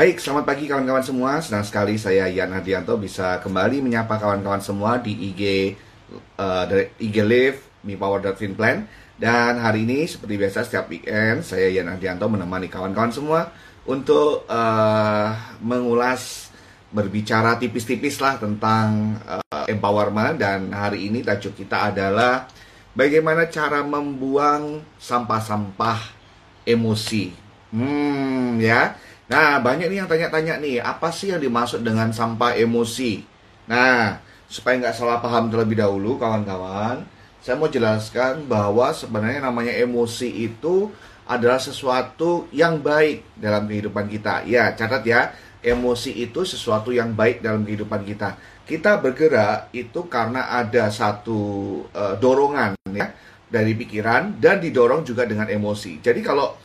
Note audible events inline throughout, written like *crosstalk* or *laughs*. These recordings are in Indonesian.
Baik, selamat pagi kawan-kawan semua. Senang sekali saya Yan Ardianto bisa kembali menyapa kawan-kawan semua di IG uh, dari IG Live Mi Power Plan. Dan hari ini seperti biasa setiap weekend saya Yan Ardianto menemani kawan-kawan semua untuk uh, mengulas berbicara tipis-tipis lah tentang uh, empowerment dan hari ini tajuk kita adalah bagaimana cara membuang sampah-sampah emosi. Hmm, ya. Nah, banyak nih yang tanya-tanya nih, apa sih yang dimaksud dengan sampah emosi? Nah, supaya nggak salah paham terlebih dahulu, kawan-kawan, saya mau jelaskan bahwa sebenarnya namanya emosi itu adalah sesuatu yang baik dalam kehidupan kita. Ya, catat ya, emosi itu sesuatu yang baik dalam kehidupan kita. Kita bergerak itu karena ada satu uh, dorongan ya dari pikiran dan didorong juga dengan emosi. Jadi kalau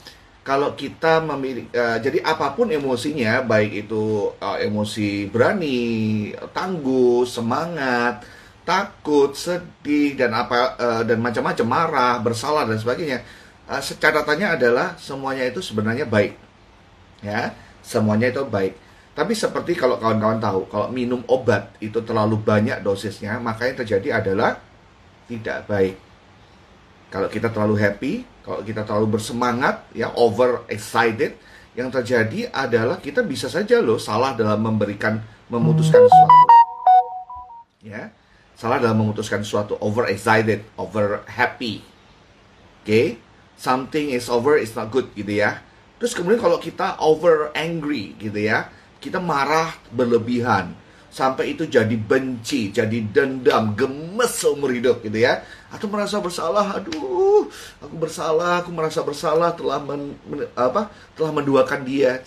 kalau kita memiliki uh, jadi apa pun emosinya baik itu uh, emosi berani, tangguh, semangat, takut, sedih dan apa uh, dan macam-macam marah, bersalah dan sebagainya. Uh, catatannya adalah semuanya itu sebenarnya baik. Ya, semuanya itu baik. Tapi seperti kalau kawan-kawan tahu, kalau minum obat itu terlalu banyak dosisnya, maka yang terjadi adalah tidak baik. Kalau kita terlalu happy, kalau kita terlalu bersemangat, ya over excited, yang terjadi adalah kita bisa saja loh salah dalam memberikan memutuskan sesuatu. Ya, salah dalam memutuskan sesuatu over excited, over happy. Oke, okay? something is over is not good gitu ya. Terus kemudian kalau kita over angry gitu ya, kita marah berlebihan sampai itu jadi benci, jadi dendam, gemes seumur hidup gitu ya. Atau merasa bersalah, aduh, aku bersalah, aku merasa bersalah telah men, men, apa? telah menduakan dia.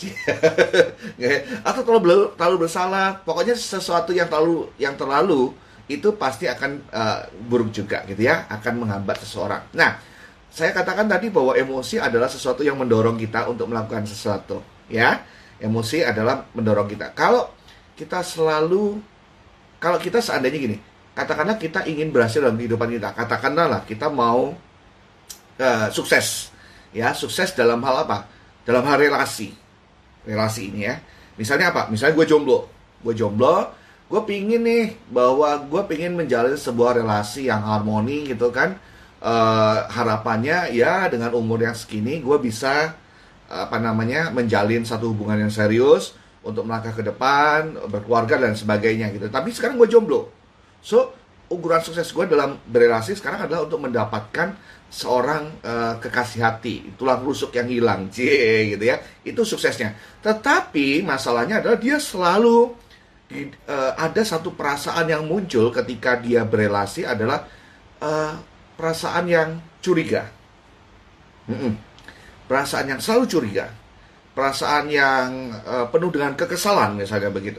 *laughs* Atau terlalu terlalu bersalah, pokoknya sesuatu yang terlalu yang terlalu itu pasti akan uh, buruk juga gitu ya, akan menghambat seseorang. Nah, saya katakan tadi bahwa emosi adalah sesuatu yang mendorong kita untuk melakukan sesuatu, ya. Emosi adalah mendorong kita. Kalau kita selalu kalau kita seandainya gini, katakanlah kita ingin berhasil dalam kehidupan kita, katakanlah lah kita mau uh, sukses, ya sukses dalam hal apa? Dalam hal relasi, relasi ini ya. Misalnya apa? Misalnya gue jomblo, gue jomblo, gue pingin nih bahwa gue pingin menjalin sebuah relasi yang harmoni gitu kan. Uh, harapannya ya dengan umur yang segini gue bisa apa namanya menjalin satu hubungan yang serius untuk melangkah ke depan, berkeluarga dan sebagainya gitu. Tapi sekarang gue jomblo. So, ukuran sukses gue dalam berrelasi sekarang adalah untuk mendapatkan seorang uh, kekasih hati, tulang rusuk yang hilang, cie gitu ya. Itu suksesnya. Tetapi masalahnya adalah dia selalu uh, ada satu perasaan yang muncul ketika dia berrelasi adalah uh, perasaan yang curiga. Mm -mm. Perasaan yang selalu curiga perasaan yang uh, penuh dengan kekesalan misalnya begitu.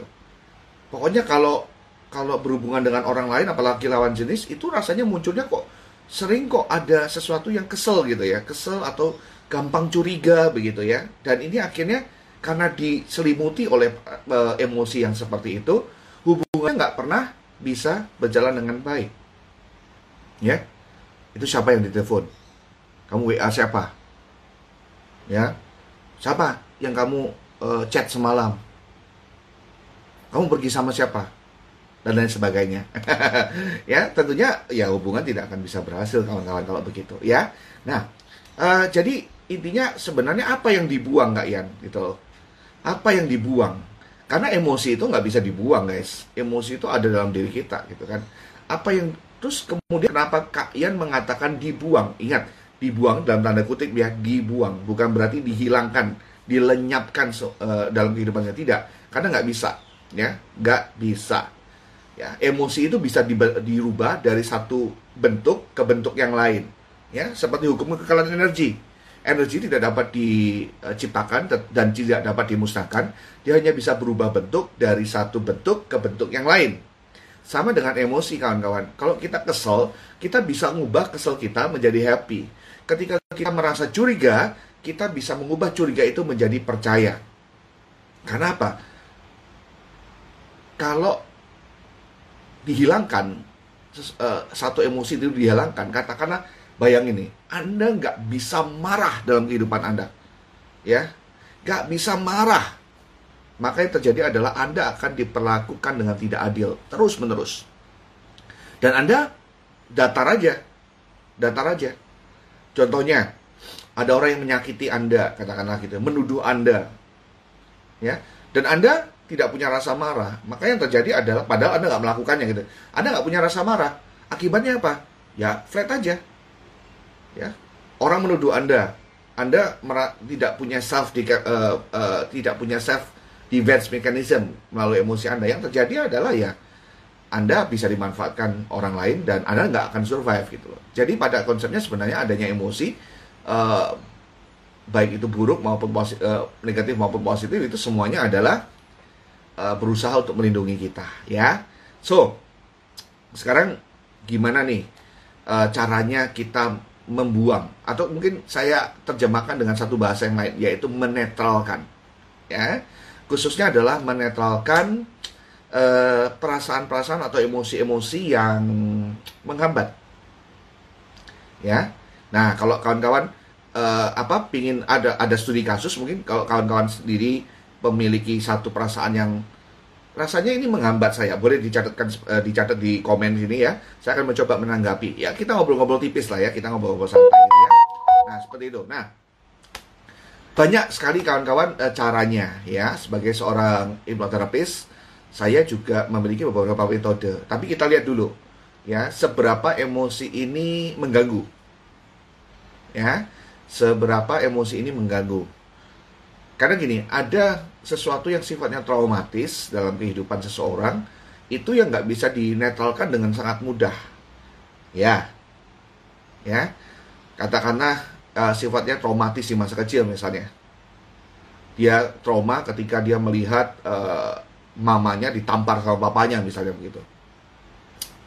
Pokoknya kalau kalau berhubungan dengan orang lain apalagi lawan jenis itu rasanya munculnya kok sering kok ada sesuatu yang kesel gitu ya, kesel atau gampang curiga begitu ya. Dan ini akhirnya karena diselimuti oleh uh, emosi yang seperti itu, hubungannya nggak pernah bisa berjalan dengan baik. Ya, itu siapa yang ditelepon? Kamu WA siapa? Ya, siapa? Yang kamu uh, chat semalam? Kamu pergi sama siapa? Dan lain sebagainya. *laughs* ya, tentunya ya hubungan tidak akan bisa berhasil kawan-kawan kalau begitu, ya. Nah, uh, jadi intinya sebenarnya apa yang dibuang Kak Ian gitu Apa yang dibuang? Karena emosi itu nggak bisa dibuang guys. Emosi itu ada dalam diri kita gitu kan. Apa yang terus kemudian kenapa Kak Ian mengatakan dibuang? Ingat, dibuang dalam tanda kutip ya dibuang, bukan berarti dihilangkan dilenyapkan so, uh, dalam kehidupannya. Tidak. Karena nggak bisa ya. Nggak bisa. Ya emosi itu bisa di, dirubah dari satu bentuk ke bentuk yang lain ya. Seperti hukum kekekalan energi. Energi tidak dapat diciptakan dan tidak dapat dimusnahkan. Dia hanya bisa berubah bentuk dari satu bentuk ke bentuk yang lain. Sama dengan emosi kawan-kawan. Kalau kita kesel kita bisa mengubah kesel kita menjadi happy. Ketika kita merasa curiga kita bisa mengubah curiga itu menjadi percaya. Karena apa? Kalau dihilangkan uh, satu emosi itu dihilangkan, katakanlah bayang ini, Anda nggak bisa marah dalam kehidupan Anda, ya, nggak bisa marah, maka yang terjadi adalah Anda akan diperlakukan dengan tidak adil terus-menerus. Dan Anda datar aja. Datar aja. Contohnya, ada orang yang menyakiti Anda, katakanlah gitu, menuduh Anda. Ya. Dan Anda tidak punya rasa marah, maka yang terjadi adalah padahal Anda nggak melakukannya gitu. Anda nggak punya rasa marah, akibatnya apa? Ya flat aja. Ya, orang menuduh Anda, Anda tidak punya self uh, uh, tidak punya self defense mechanism melalui emosi Anda. Yang terjadi adalah ya Anda bisa dimanfaatkan orang lain dan Anda nggak akan survive gitu loh. Jadi pada konsepnya sebenarnya adanya emosi uh, baik itu buruk maupun uh, negatif maupun positif itu semuanya adalah uh, berusaha untuk melindungi kita ya. So, sekarang gimana nih uh, caranya kita membuang atau mungkin saya terjemahkan dengan satu bahasa yang lain yaitu menetralkan ya. Khususnya adalah menetralkan perasaan perasaan-perasaan atau emosi-emosi yang menghambat. Ya. Nah, kalau kawan-kawan uh, apa pingin ada ada studi kasus mungkin kalau kawan-kawan sendiri memiliki satu perasaan yang rasanya ini menghambat saya. Boleh dicatatkan uh, dicatat di komen sini ya. Saya akan mencoba menanggapi. Ya, kita ngobrol-ngobrol tipis lah ya. Kita ngobrol-ngobrol santai gitu ya. Nah, seperti itu. Nah, banyak sekali kawan-kawan uh, caranya ya. Sebagai seorang hipnoterapis, saya juga memiliki beberapa metode. Tapi kita lihat dulu ya, seberapa emosi ini mengganggu. Ya, seberapa emosi ini mengganggu. Karena gini, ada sesuatu yang sifatnya traumatis dalam kehidupan seseorang itu yang nggak bisa dinetralkan dengan sangat mudah. Ya, ya, katakanlah uh, sifatnya traumatis di masa kecil misalnya. Dia trauma ketika dia melihat uh, mamanya ditampar sama papanya misalnya begitu.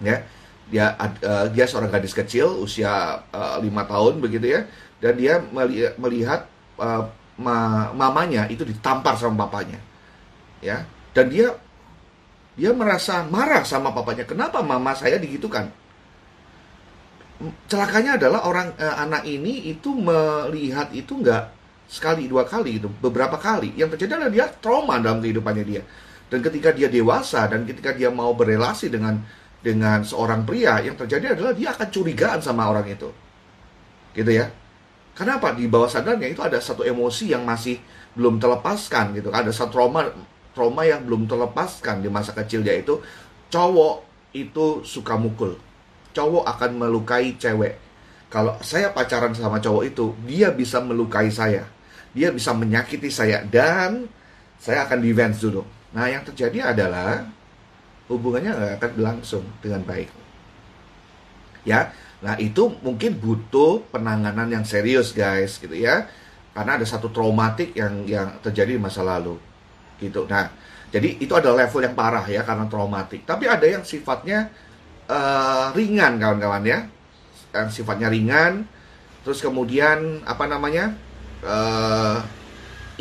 Ya, dia uh, dia seorang gadis kecil usia lima tahun begitu ya, dan dia melihat uh, ma mamanya itu ditampar sama bapaknya. Ya. Dan dia dia merasa marah sama papanya. Kenapa mama saya digitukan? Celakanya adalah orang eh, anak ini itu melihat itu enggak sekali dua kali itu beberapa kali. Yang terjadi adalah dia trauma dalam kehidupannya dia. Dan ketika dia dewasa dan ketika dia mau berelasi dengan dengan seorang pria, yang terjadi adalah dia akan curigaan sama orang itu. Gitu ya. Kenapa di bawah sadarnya itu ada satu emosi yang masih belum terlepaskan gitu. Ada satu trauma trauma yang belum terlepaskan di masa kecil yaitu cowok itu suka mukul. Cowok akan melukai cewek. Kalau saya pacaran sama cowok itu, dia bisa melukai saya. Dia bisa menyakiti saya dan saya akan defense dulu. Nah, yang terjadi adalah hubungannya nggak akan berlangsung dengan baik. Ya, Nah, itu mungkin butuh penanganan yang serius, guys, gitu ya. Karena ada satu traumatik yang yang terjadi di masa lalu. Gitu. Nah, jadi itu adalah level yang parah ya karena traumatik. Tapi ada yang sifatnya uh, ringan, kawan-kawan ya. Yang sifatnya ringan. Terus kemudian apa namanya? Uh,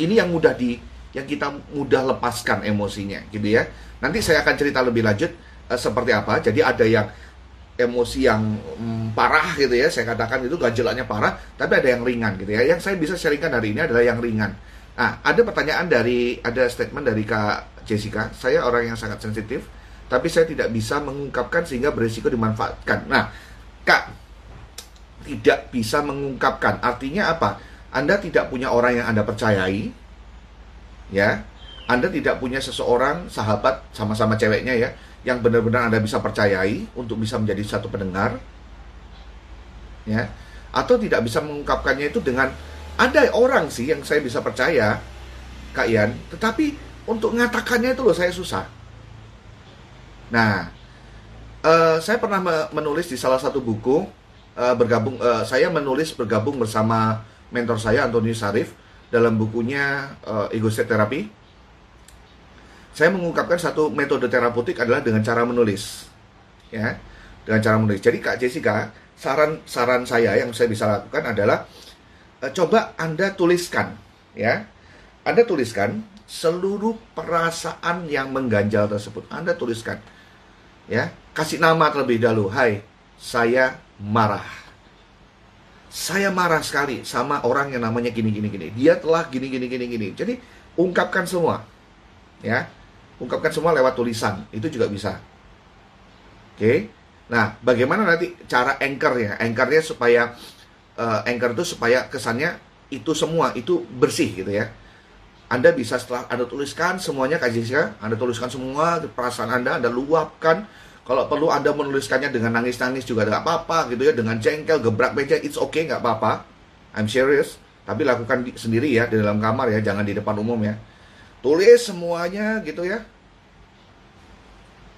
ini yang mudah di yang kita mudah lepaskan emosinya, gitu ya. Nanti saya akan cerita lebih lanjut uh, seperti apa. Jadi ada yang emosi yang mm, parah gitu ya saya katakan itu ganjelannya parah tapi ada yang ringan gitu ya. Yang saya bisa sharingkan hari ini adalah yang ringan. Nah ada pertanyaan dari ada statement dari kak Jessica. Saya orang yang sangat sensitif tapi saya tidak bisa mengungkapkan sehingga berisiko dimanfaatkan. Nah kak tidak bisa mengungkapkan. Artinya apa? Anda tidak punya orang yang anda percayai ya anda tidak punya seseorang sahabat sama-sama ceweknya ya yang benar-benar Anda bisa percayai untuk bisa menjadi satu pendengar ya. Atau tidak bisa mengungkapkannya itu dengan ada orang sih yang saya bisa percaya Kak Ian. Tetapi untuk mengatakannya itu loh saya susah. Nah uh, saya pernah menulis di salah satu buku uh, bergabung uh, saya menulis bergabung bersama mentor saya Antonius Sarif dalam bukunya uh, Ego State Therapy saya mengungkapkan satu metode terapeutik adalah dengan cara menulis. Ya, dengan cara menulis. Jadi Kak Jessica, saran saran saya yang saya bisa lakukan adalah uh, coba Anda tuliskan, ya. Anda tuliskan seluruh perasaan yang mengganjal tersebut. Anda tuliskan. Ya, kasih nama terlebih dahulu. Hai, saya marah. Saya marah sekali sama orang yang namanya gini gini gini. Dia telah gini gini gini gini. Jadi ungkapkan semua ya ungkapkan semua lewat tulisan itu juga bisa oke nah bagaimana nanti cara anchor ya anchornya supaya uh, anchor itu supaya kesannya itu semua itu bersih gitu ya anda bisa setelah Anda tuliskan semuanya Jessica, Anda tuliskan semua perasaan Anda, Anda luapkan. Kalau perlu Anda menuliskannya dengan nangis-nangis juga tidak apa-apa gitu ya, dengan jengkel, gebrak meja, it's okay, nggak apa-apa. I'm serious. Tapi lakukan di, sendiri ya, di dalam kamar ya, jangan di depan umum ya. Tulis semuanya gitu ya.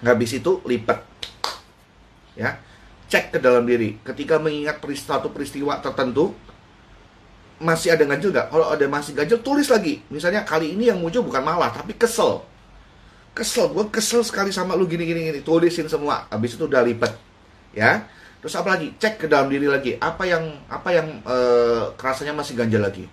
Habis itu lipat. Ya. Cek ke dalam diri. Ketika mengingat peristiwa peristiwa tertentu, masih ada ganjil nggak? Kalau ada masih ganjil, tulis lagi. Misalnya kali ini yang muncul bukan malah, tapi kesel. Kesel, gue kesel sekali sama lu gini gini gini. Tulisin semua. Habis itu udah lipat, ya. Terus apa lagi? Cek ke dalam diri lagi. Apa yang apa yang uh, kerasanya masih ganjil lagi?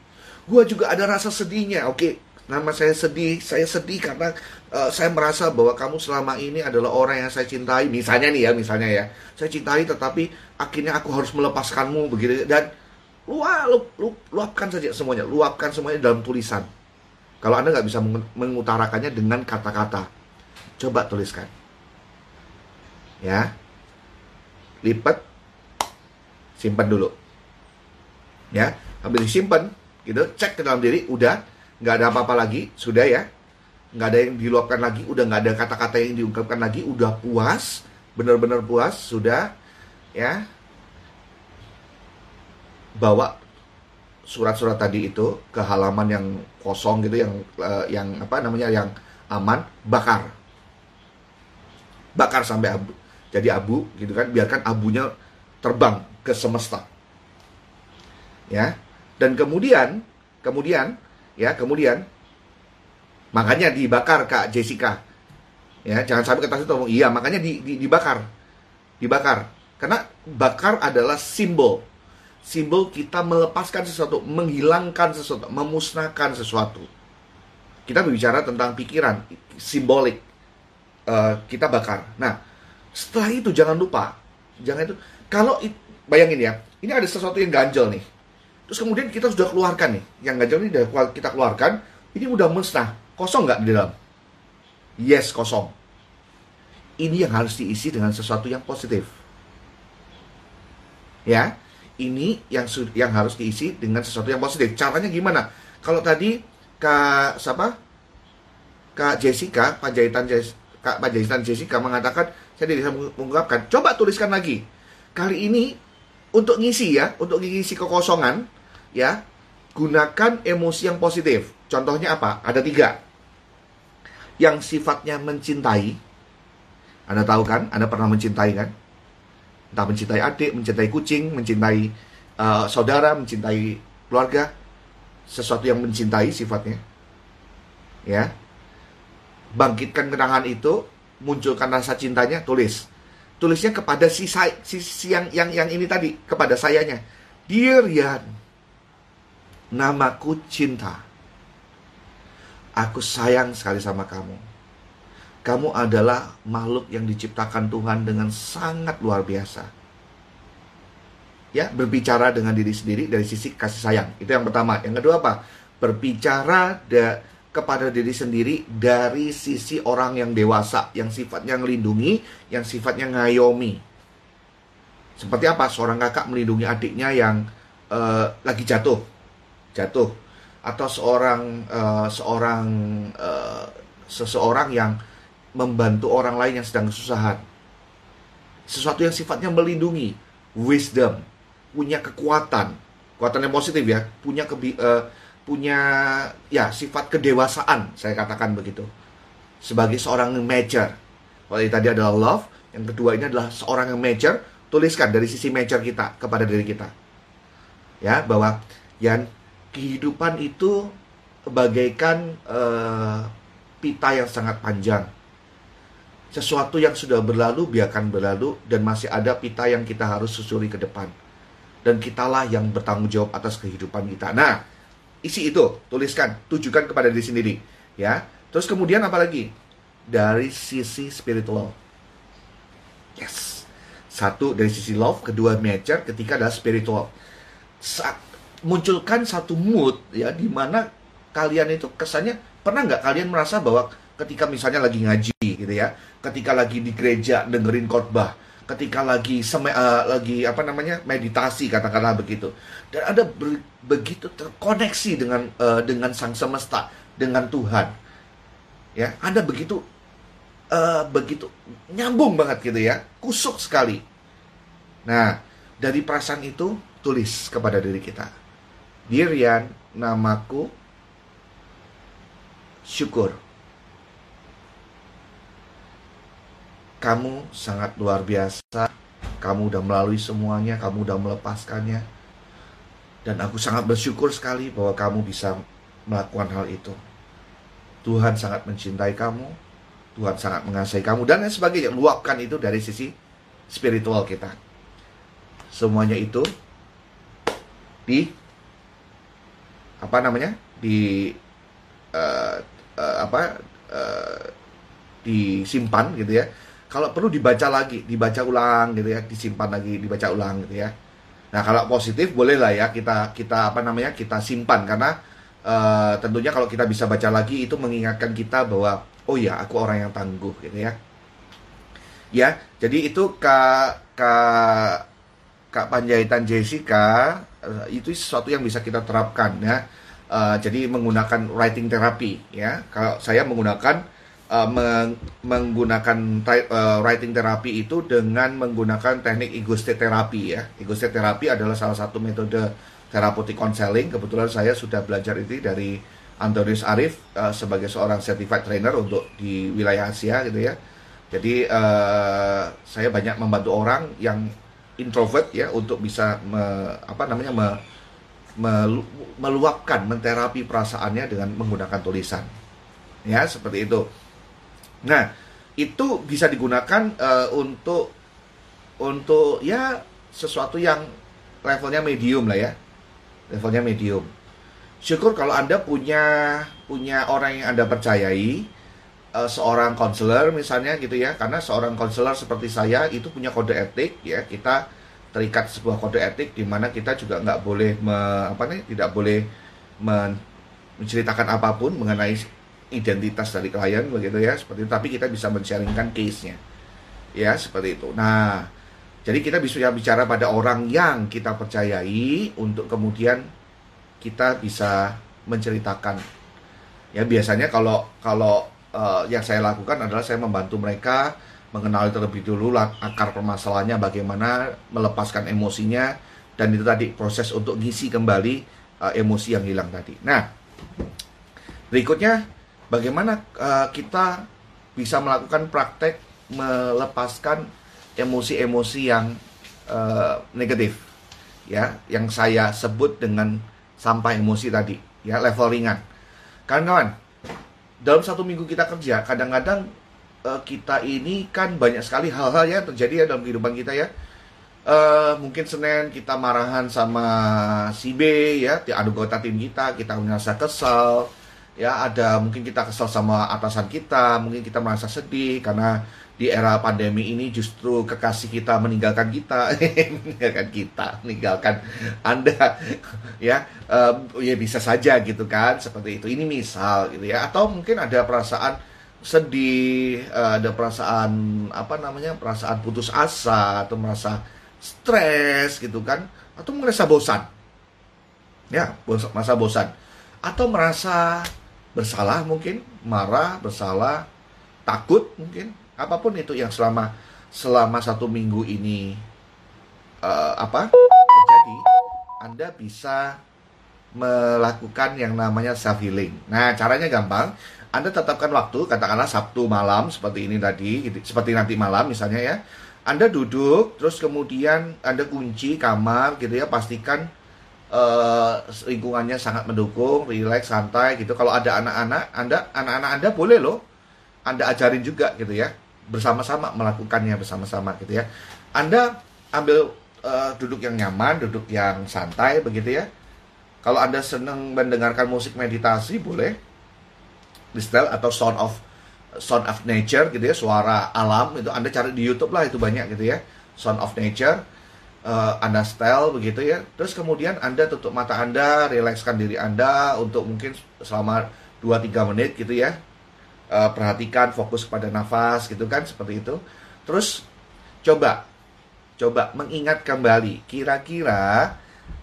Gue juga ada rasa sedihnya. Oke, nama saya sedih. Saya sedih karena uh, saya merasa bahwa kamu selama ini adalah orang yang saya cintai. Misalnya nih ya, misalnya ya. Saya cintai, tetapi akhirnya aku harus melepaskanmu begitu dan Luap, lu, lu, luapkan saja semuanya, luapkan semuanya dalam tulisan. Kalau Anda nggak bisa mengutarakannya dengan kata-kata, coba tuliskan. Ya, lipat, simpan dulu. Ya, habis disimpan, gitu, cek ke dalam diri, udah, nggak ada apa-apa lagi, sudah ya, nggak ada yang diluapkan lagi, udah nggak ada kata-kata yang diungkapkan lagi, udah puas, benar-benar puas, sudah, ya, bawa surat-surat tadi itu ke halaman yang kosong gitu yang uh, yang apa namanya yang aman bakar. Bakar sampai abu jadi abu gitu kan biarkan abunya terbang ke semesta. Ya dan kemudian kemudian ya kemudian makanya dibakar kak Jessica ya jangan sampai kita ngomong iya makanya di, di, dibakar dibakar karena bakar adalah simbol simbol kita melepaskan sesuatu, menghilangkan sesuatu, memusnahkan sesuatu. Kita berbicara tentang pikiran, simbolik. Uh, kita bakar. Nah, setelah itu jangan lupa, jangan itu. Kalau bayangin ya, ini ada sesuatu yang ganjel nih. Terus kemudian kita sudah keluarkan nih, yang ganjel ini sudah kita keluarkan, ini udah musnah, kosong nggak di dalam? Yes, kosong. Ini yang harus diisi dengan sesuatu yang positif. Ya, ini yang yang harus diisi dengan sesuatu yang positif. Caranya gimana? Kalau tadi Kak siapa? Kak Jessica, Pak Jahitan Kak Pak Jahitan Jessica mengatakan saya tidak bisa mengungkapkan. Coba tuliskan lagi. Kali ini untuk ngisi ya, untuk ngisi kekosongan ya, gunakan emosi yang positif. Contohnya apa? Ada tiga. Yang sifatnya mencintai. Anda tahu kan? Anda pernah mencintai kan? entah mencintai adik, mencintai kucing, mencintai uh, saudara, mencintai keluarga, sesuatu yang mencintai sifatnya. Ya. Bangkitkan kenangan itu, munculkan rasa cintanya, tulis. Tulisnya kepada si, si, si yang, yang yang ini tadi, kepada sayanya. Dear Yan, namaku cinta. Aku sayang sekali sama kamu kamu adalah makhluk yang diciptakan Tuhan dengan sangat luar biasa. Ya, berbicara dengan diri sendiri dari sisi kasih sayang. Itu yang pertama. Yang kedua apa? Berbicara da kepada diri sendiri dari sisi orang yang dewasa, yang sifatnya melindungi, yang sifatnya ngayomi. Seperti apa? Seorang kakak melindungi adiknya yang uh, lagi jatuh, jatuh, atau seorang uh, seorang uh, seseorang yang membantu orang lain yang sedang kesusahan. Sesuatu yang sifatnya melindungi, wisdom, punya kekuatan, kekuatan yang positif ya, punya kebi uh, punya ya sifat kedewasaan, saya katakan begitu. Sebagai seorang mature. Kalau tadi adalah love, yang kedua ini adalah seorang yang mature, tuliskan dari sisi mature kita kepada diri kita. Ya, bahwa yang kehidupan itu bagaikan uh, pita yang sangat panjang sesuatu yang sudah berlalu biarkan berlalu dan masih ada pita yang kita harus susuri ke depan. Dan kitalah yang bertanggung jawab atas kehidupan kita. Nah, isi itu, tuliskan, tujukan kepada diri sendiri, ya. Terus kemudian apa lagi? Dari sisi spiritual. Yes. Satu dari sisi love, kedua nature, ketiga adalah spiritual. Saat munculkan satu mood ya di mana kalian itu kesannya pernah nggak kalian merasa bahwa ketika misalnya lagi ngaji gitu ya, ketika lagi di gereja dengerin khotbah, ketika lagi seme, uh, lagi apa namanya meditasi katakanlah begitu, dan ada be begitu terkoneksi dengan uh, dengan sang semesta, dengan Tuhan, ya, ada begitu uh, begitu nyambung banget gitu ya, kusuk sekali. Nah, dari perasaan itu tulis kepada diri kita, Dirian, namaku syukur kamu sangat luar biasa. Kamu udah melalui semuanya, kamu udah melepaskannya. Dan aku sangat bersyukur sekali bahwa kamu bisa melakukan hal itu. Tuhan sangat mencintai kamu, Tuhan sangat mengasihi kamu dan lain sebagainya. Luapkan itu dari sisi spiritual kita. Semuanya itu di apa namanya? di uh, uh, apa uh, disimpan gitu ya kalau perlu dibaca lagi, dibaca ulang gitu ya, disimpan lagi, dibaca ulang gitu ya. Nah kalau positif boleh lah ya kita kita apa namanya kita simpan karena uh, tentunya kalau kita bisa baca lagi itu mengingatkan kita bahwa oh ya aku orang yang tangguh gitu ya. Ya jadi itu kak kak kak Panjaitan Jessica uh, itu sesuatu yang bisa kita terapkan ya. Uh, jadi menggunakan writing therapy ya. Kalau saya menggunakan uh, meng menggunakan uh, writing terapi itu dengan menggunakan teknik ego state terapi ya. Ego state terapi adalah salah satu metode terapeutik counseling. Kebetulan saya sudah belajar itu dari Antonius Arif uh, sebagai seorang certified trainer untuk di wilayah Asia gitu ya. Jadi uh, saya banyak membantu orang yang introvert ya untuk bisa me, apa namanya me, me, meluapkan, menterapi perasaannya dengan menggunakan tulisan. Ya, seperti itu. Nah, itu bisa digunakan uh, untuk untuk ya sesuatu yang levelnya medium lah ya. Levelnya medium. Syukur kalau Anda punya punya orang yang Anda percayai, uh, seorang konselor misalnya gitu ya. Karena seorang konselor seperti saya itu punya kode etik ya. Kita terikat sebuah kode etik di mana kita juga nggak boleh me, apa nih tidak boleh men, menceritakan apa pun mengenai identitas dari klien begitu ya seperti itu tapi kita bisa men-sharingkan case-nya ya seperti itu nah jadi kita bisa bicara pada orang yang kita percayai untuk kemudian kita bisa menceritakan ya biasanya kalau kalau uh, yang saya lakukan adalah saya membantu mereka mengenali terlebih dulu akar permasalahannya bagaimana melepaskan emosinya dan itu tadi proses untuk ngisi kembali uh, emosi yang hilang tadi. Nah berikutnya bagaimana uh, kita bisa melakukan praktek melepaskan emosi-emosi yang uh, negatif ya yang saya sebut dengan sampah emosi tadi ya level ringan. Kawan-kawan dalam satu minggu kita kerja kadang-kadang uh, kita ini kan banyak sekali hal-hal ya terjadi ya dalam kehidupan kita ya. Uh, mungkin Senin kita marahan sama si B ya anggota tim kita kita merasa kesal ya ada mungkin kita kesal sama atasan kita mungkin kita merasa sedih karena di era pandemi ini justru kekasih kita meninggalkan kita. *laughs* Meninggalkan kita meninggalkan anda. *laughs* Ya uh, ya bisa saja gitu kan seperti itu. Ini misal gitu ya. Atau mungkin ada perasaan sedih uh, ada perasaan apa namanya perasaan putus asa atau merasa stres gitu kan. Atau merasa bosan. Ya masa bosan. Atau merasa bersalah mungkin, marah, bersalah, takut mungkin, apa pun itu yang selama selama satu minggu ini uh, apa terjadi, Anda bisa melakukan yang namanya self healing. Nah, caranya gampang. Anda tetapkan waktu, katakanlah Sabtu malam seperti ini tadi, gitu, seperti nanti malam misalnya ya. Anda duduk, terus kemudian Anda kunci kamar gitu ya, pastikan uh, lingkungannya sangat mendukung, rileks, santai gitu. Kalau ada anak-anak, Anda anak-anak Anda boleh loh Anda ajarin juga gitu ya. Bersama-sama melakukannya bersama-sama gitu ya. Anda ambil uh, duduk yang nyaman, duduk yang santai begitu ya. Kalau Anda senang mendengarkan musik meditasi boleh di style atau sound of sound of nature gitu ya, suara alam itu Anda cari di YouTube lah itu banyak gitu ya. Sound of nature uh, Anda style begitu ya. Terus kemudian Anda tutup mata Anda, rilekskan diri Anda untuk mungkin selama 2-3 menit gitu ya. Uh, perhatikan fokus pada nafas gitu kan seperti itu. Terus coba coba mengingat kembali kira-kira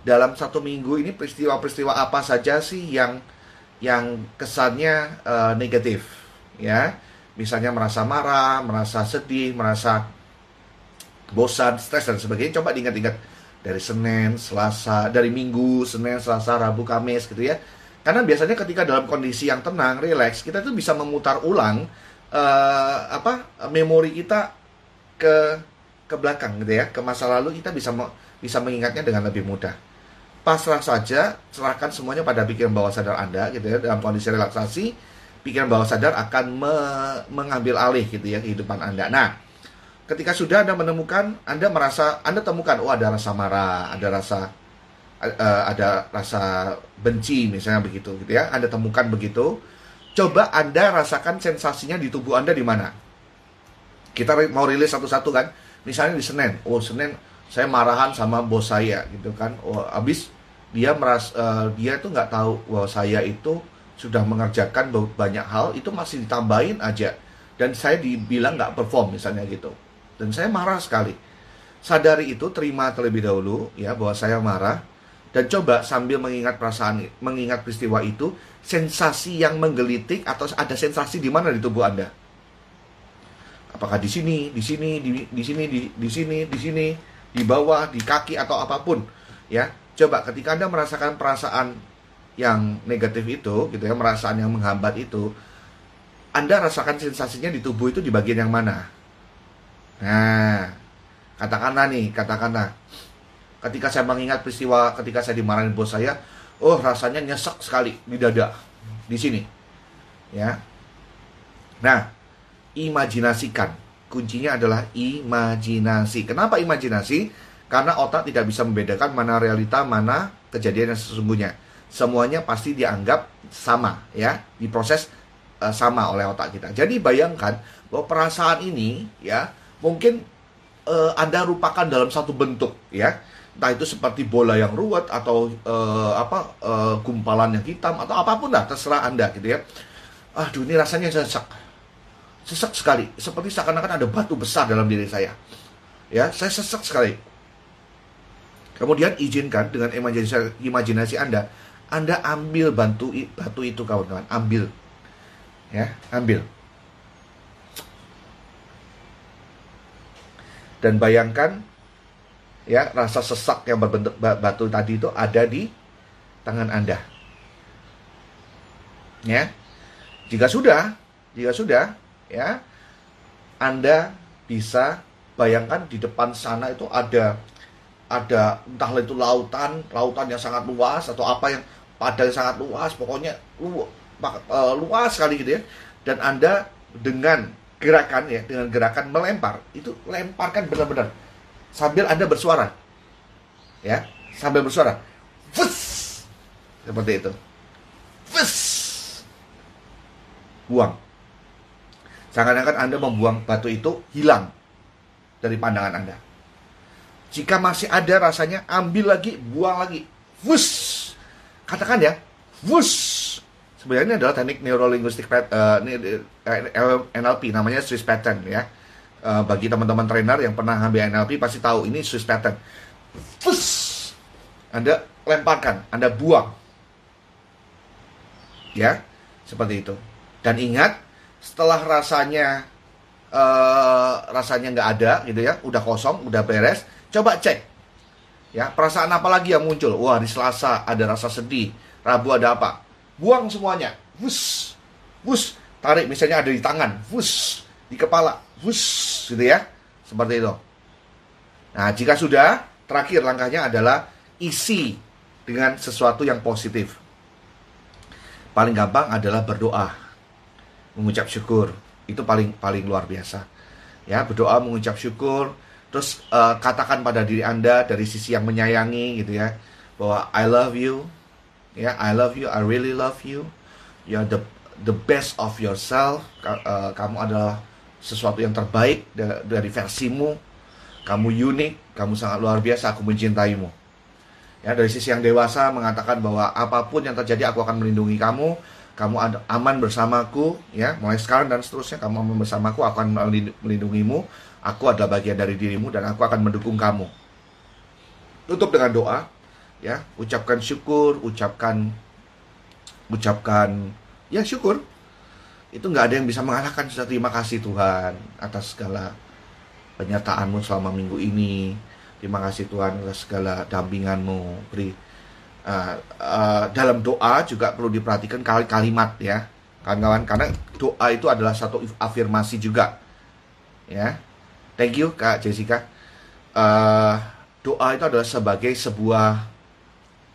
dalam satu minggu ini peristiwa-peristiwa apa saja sih yang yang kesannya uh, negatif ya? Misalnya merasa marah merasa sedih merasa bosan stres dan sebagainya. Coba diingat-ingat dari Senin Selasa dari Minggu Senin Selasa Rabu Kamis gitu ya karena biasanya ketika dalam kondisi yang tenang, rileks, kita tuh bisa memutar ulang uh, apa memori kita ke ke belakang gitu ya, ke masa lalu kita bisa bisa mengingatnya dengan lebih mudah. Pasrah saja, serahkan semuanya pada pikiran bawah sadar Anda gitu ya dalam kondisi relaksasi, pikiran bawah sadar akan me, mengambil alih gitu ya kehidupan Anda. Nah, ketika sudah Anda menemukan, Anda merasa Anda temukan oh ada rasa marah, ada rasa uh, ada rasa benci misalnya begitu gitu ya. Anda temukan begitu. Coba Anda rasakan sensasinya di tubuh Anda di mana. Kita mau rilis satu-satu kan. Misalnya di Senin. Oh Senin saya marahan sama bos saya gitu kan. Oh abis dia meras uh, dia itu nggak tahu bahwa saya itu sudah mengerjakan banyak hal itu masih ditambahin aja. Dan saya dibilang nggak perform misalnya gitu. Dan saya marah sekali. Sadari itu terima terlebih dahulu ya bahwa saya marah dan coba sambil mengingat perasaan, mengingat peristiwa itu, sensasi yang menggelitik atau ada sensasi di mana di tubuh Anda? Apakah di sini, di sini, di, di sini, di, di sini, di sini, di bawah, di kaki atau apa pun, ya. Coba ketika Anda merasakan perasaan yang negatif itu, gitu ya, perasaan yang menghambat itu, Anda rasakan sensasinya di tubuh itu di bagian yang mana? Nah, katakanlah nih, katakanlah Ketika saya mengingat peristiwa ketika saya dimarahin bos saya, oh rasanya nyesek sekali di dada, di sini. Ya. Nah, imajinasikan. Kuncinya adalah imajinasi. Kenapa imajinasi? Karena otak tidak bisa membedakan mana realita, mana kejadian yang sesungguhnya. Semuanya pasti dianggap sama, ya, diproses uh, sama oleh otak kita. Jadi bayangkan bahwa perasaan ini, ya, mungkin uh, Anda rupakan dalam satu bentuk, ya entah itu seperti bola yang ruwet atau uh, apa uh, gumpalan yang hitam atau apa pun lah terserah anda gitu ya. Aduh ini rasanya sesak. Sesak sekali. Seperti seakan-akan ada batu besar dalam diri saya. Ya saya sesak sekali. Kemudian izinkan dengan imajinasi, imajinasi anda anda ambil bantu batu itu kawan-kawan. Ambil. Ya ambil. Dan bayangkan ya rasa sesak yang berbentuk batu tadi itu ada di tangan Anda. Ya. Jika sudah, jika sudah, ya, Anda bisa bayangkan di depan sana itu ada ada entah itu lautan, lautan yang sangat luas atau apa yang pada yang sangat luas, pokoknya lu, uh, luas sekali gitu ya. Dan Anda dengan gerakan ya, dengan gerakan melempar, itu lemparkan benar-benar sambil Anda bersuara. Ya, sambil bersuara. Fus! Seperti itu. Fus! Buang. Seakan-akan Anda membuang batu itu hilang dari pandangan Anda. Jika masih ada rasanya, ambil lagi, buang lagi. Fus! Katakan ya, fus! Sebenarnya ini adalah teknik neurolinguistik uh, eh, NLP, namanya Swiss pattern ya uh, bagi teman-teman trainer yang pernah ambil NLP pasti tahu ini Swiss pattern. Fus! Anda lemparkan, Anda buang. Ya, seperti itu. Dan ingat, setelah rasanya uh, rasanya nggak ada gitu ya, udah kosong, udah beres, coba cek. Ya, perasaan apa lagi yang muncul? Wah, di Selasa ada rasa sedih, Rabu ada apa? Buang semuanya. Wus. Wus. Tarik misalnya ada di tangan. Wus. Di kepala wush gitu ya. Seperti itu. Nah, jika sudah, terakhir langkahnya adalah isi dengan sesuatu yang positif. Paling gampang adalah berdoa. Mengucap syukur. Itu paling paling luar biasa. Ya, berdoa mengucap syukur, terus uh, katakan pada diri Anda dari sisi yang menyayangi gitu ya, bahwa I love you. Ya, I love you, I really love you. You are the the best of yourself. Uh, kamu adalah sesuatu yang terbaik dari versimu. Kamu unik, kamu sangat luar biasa, aku mencintaimu. Ya, dari sisi yang dewasa mengatakan bahwa apa pun yang terjadi aku akan melindungi kamu. kamu aman bersamaku ya mulai sekarang dan seterusnya kamu aman bersamaku aku akan melindungimu aku adalah bagian dari dirimu dan aku akan mendukung kamu tutup dengan doa ya ucapkan syukur ucapkan ucapkan ya syukur itu nggak ada yang bisa mengalahkan sudah terima kasih Tuhan atas segala penyertaanmu selama minggu ini. Terima kasih Tuhan atas segala dampinganmu. Beri uh, uh, dalam doa juga perlu diperhatikan kali kalimat ya. Kawan-kawan karena doa itu adalah satu afirmasi juga. Ya. Thank you kak Jessica. Uh, doa itu adalah sebagai sebuah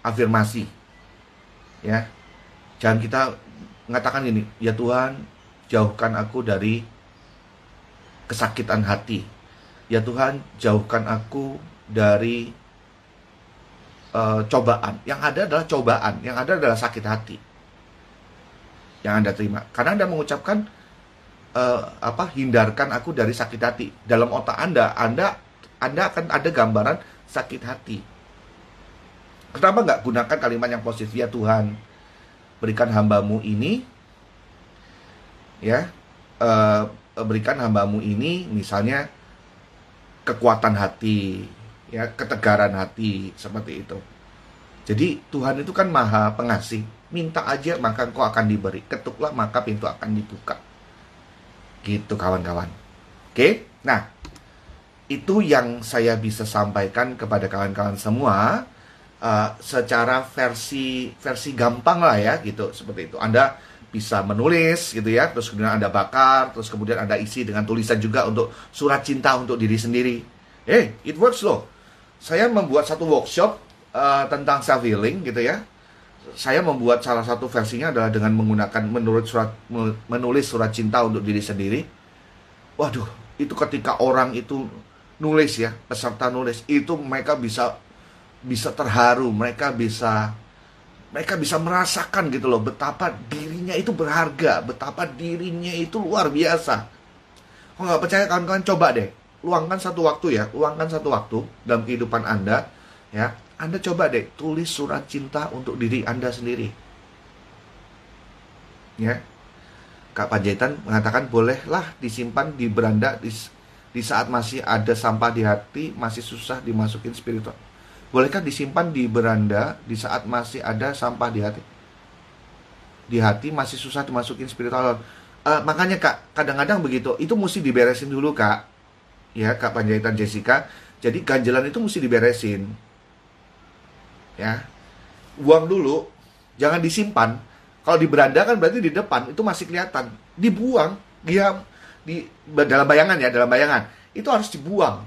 afirmasi. Ya. Jangan kita mengatakan ini ya Tuhan jauhkan aku dari kesakitan hati ya Tuhan jauhkan aku dari uh, cobaan. Yang ada adalah cobaan, yang ada adalah sakit hati. Yang Anda terima. Karena Anda mengucapkan uh, apa? Hindarkan aku dari sakit hati. Dalam otak Anda, Anda Anda akan ada gambaran sakit hati. Kenapa nggak gunakan kalimat yang positif ya Tuhan? Berikan hambamu ini, ya, uh, berikan hambamu ini, misalnya kekuatan hati, ya ketegaran hati seperti itu. Jadi Tuhan itu kan maha pengasih. Minta aja maka engkau akan diberi. Ketuklah maka pintu akan dibuka. Gitu kawan-kawan. Oke, nah itu yang saya bisa sampaikan kepada kawan-kawan semua uh, secara versi versi gampang lah ya gitu seperti itu. Anda bisa menulis gitu ya, terus kemudian Anda bakar, terus kemudian Anda isi dengan tulisan juga untuk surat cinta untuk diri sendiri. Eh, hey, it works loh saya membuat satu workshop uh, tentang self healing gitu ya. Saya membuat salah satu versinya adalah dengan menggunakan menurut surat menulis surat cinta untuk diri sendiri. Waduh, itu ketika orang itu nulis ya, peserta nulis, itu mereka bisa bisa terharu, mereka bisa mereka bisa merasakan gitu loh betapa dirinya itu berharga, betapa dirinya itu luar biasa. Kalau nggak percaya kawan-kawan coba deh luangkan satu waktu ya, luangkan satu waktu dalam kehidupan Anda, ya. Anda coba deh tulis surat cinta untuk diri Anda sendiri. Ya. Kak Panjaitan mengatakan bolehlah disimpan di beranda di, di saat masih ada sampah di hati, masih susah dimasukin spiritual. Bolehkah disimpan di beranda di saat masih ada sampah di hati? Di hati masih susah dimasukin spiritual. Uh, makanya kak, kadang-kadang begitu, itu mesti diberesin dulu kak ya Kak Panjaitan Jessica. Jadi ganjelan itu mesti diberesin. Ya. Buang dulu, jangan disimpan. Kalau di beranda kan berarti di depan itu masih kelihatan. Dibuang, dia di dalam bayangan ya, dalam bayangan. Itu harus dibuang.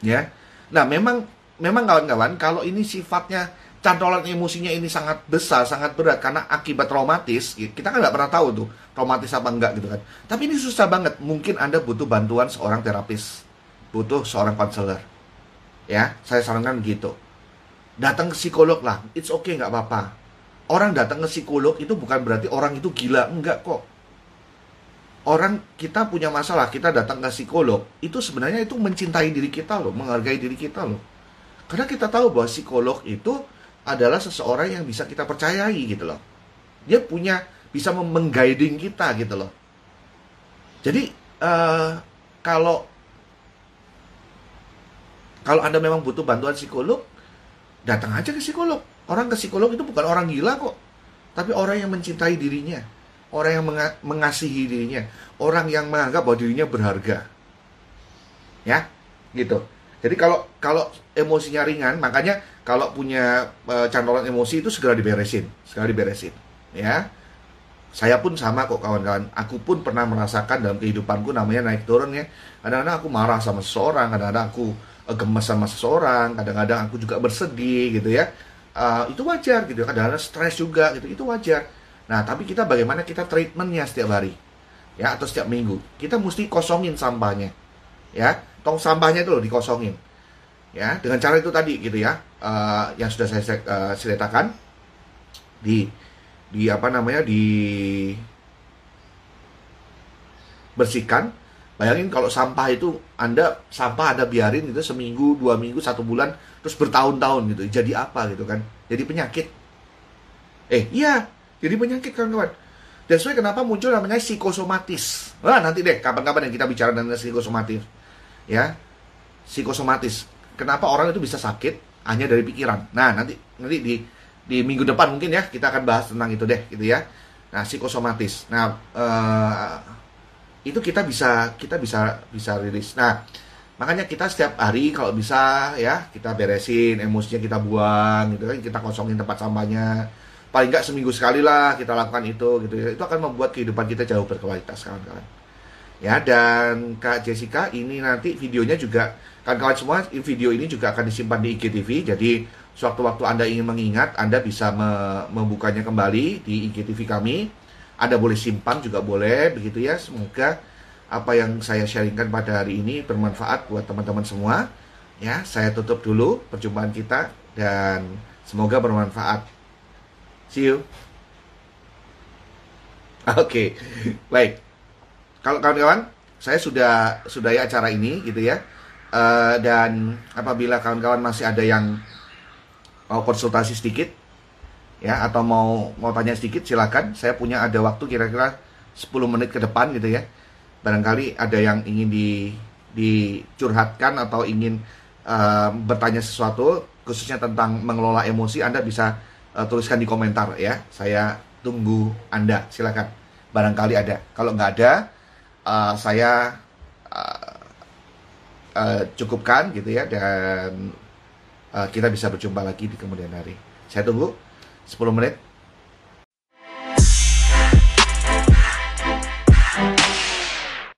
Ya. Nah, memang memang kawan-kawan kalau ini sifatnya cantolan emosinya ini sangat besar, sangat berat karena akibat traumatis. Kita kan nggak pernah tahu tuh traumatis apa enggak gitu kan. Tapi ini susah banget. Mungkin Anda butuh bantuan seorang terapis, butuh seorang konselor. Ya, saya sarankan begitu. Datang ke psikolog lah, it's okay nggak apa-apa. Orang datang ke psikolog itu bukan berarti orang itu gila, enggak kok. Orang kita punya masalah, kita datang ke psikolog, itu sebenarnya itu mencintai diri kita loh, menghargai diri kita loh. Karena kita tahu bahwa psikolog itu adalah seseorang yang bisa kita percayai gitu loh. Dia punya bisa mengguiding kita gitu loh. Jadi uh, kalau kalau anda memang butuh bantuan psikolog, datang aja ke psikolog. Orang ke psikolog itu bukan orang gila kok, tapi orang yang mencintai dirinya, orang yang mengasihi dirinya, orang yang menganggap bahwa dirinya berharga. Ya, gitu. Jadi kalau kalau emosinya ringan, makanya kalau punya e, cantolan emosi itu segera diberesin, segera diberesin, ya. Saya pun sama kok kawan-kawan. Aku pun pernah merasakan dalam kehidupanku namanya naik turun ya. Kadang-kadang aku marah sama seseorang, kadang-kadang aku e, gemes sama seseorang, kadang-kadang aku juga bersedih gitu ya. Uh, itu wajar gitu. Kadang-kadang stres juga gitu. Itu wajar. Nah, tapi kita bagaimana kita treatmentnya setiap hari, ya atau setiap minggu. Kita mesti kosongin sampahnya, ya. Tong sampahnya itu loh dikosongin. Ya dengan cara itu tadi gitu ya uh, yang sudah saya uh, ceritakan. Di di apa namanya di bersihkan. Bayangin kalau sampah itu anda sampah ada biarin itu seminggu dua minggu satu bulan terus bertahun-tahun gitu. Jadi apa gitu kan? Jadi penyakit. Eh iya Jadi penyakit kawan-kawan. Dan sesuai kenapa muncul namanya psikosomatis. Wah, nanti deh kapan-kapan yang kita bicara tentang psikosomatis. Ya. Psikosomatis. Kenapa orang itu bisa sakit hanya dari pikiran. Nah, nanti nanti di di minggu depan mungkin ya kita akan bahas tentang itu deh gitu ya. Nah, psikosomatis. Nah, uh, itu kita bisa kita bisa bisa rilis. Nah, makanya kita setiap hari kalau bisa ya kita beresin emosinya kita buang gitu kan kita kosongin tempat sampahnya paling nggak seminggu sekali lah kita lakukan itu gitu. Ya itu akan membuat kehidupan kita jauh berkualitas kawan-kawan. Ya dan kak Jessica ini nanti videonya juga kawan-kawan semua video ini juga akan disimpan di IGTV. Jadi sewaktu-waktu anda ingin mengingat anda bisa me membukanya kembali di IGTV kami. Anda boleh simpan juga boleh begitu ya. Semoga apa yang saya sharingkan pada hari ini bermanfaat buat teman-teman semua. Ya saya tutup dulu perjumpaan kita dan semoga bermanfaat See you. *laughs* Oke, okay. baik. Kalau kawan-kawan, saya sudah sudahi acara ini gitu ya. Uh, dan apabila kawan-kawan masih ada yang mau konsultasi sedikit, ya atau mau mau tanya sedikit, silakan. Saya punya ada waktu kira-kira 10 menit ke depan gitu ya. Barangkali ada yang ingin di dicurhatkan atau ingin uh, bertanya sesuatu khususnya tentang mengelola emosi, Anda bisa uh, tuliskan di komentar ya. Saya tunggu Anda. Silakan. Barangkali ada. Kalau nggak ada, uh, saya uh, uh, cukupkan gitu ya dan uh, kita bisa berjumpa lagi di kemudian hari. Saya tunggu 10 menit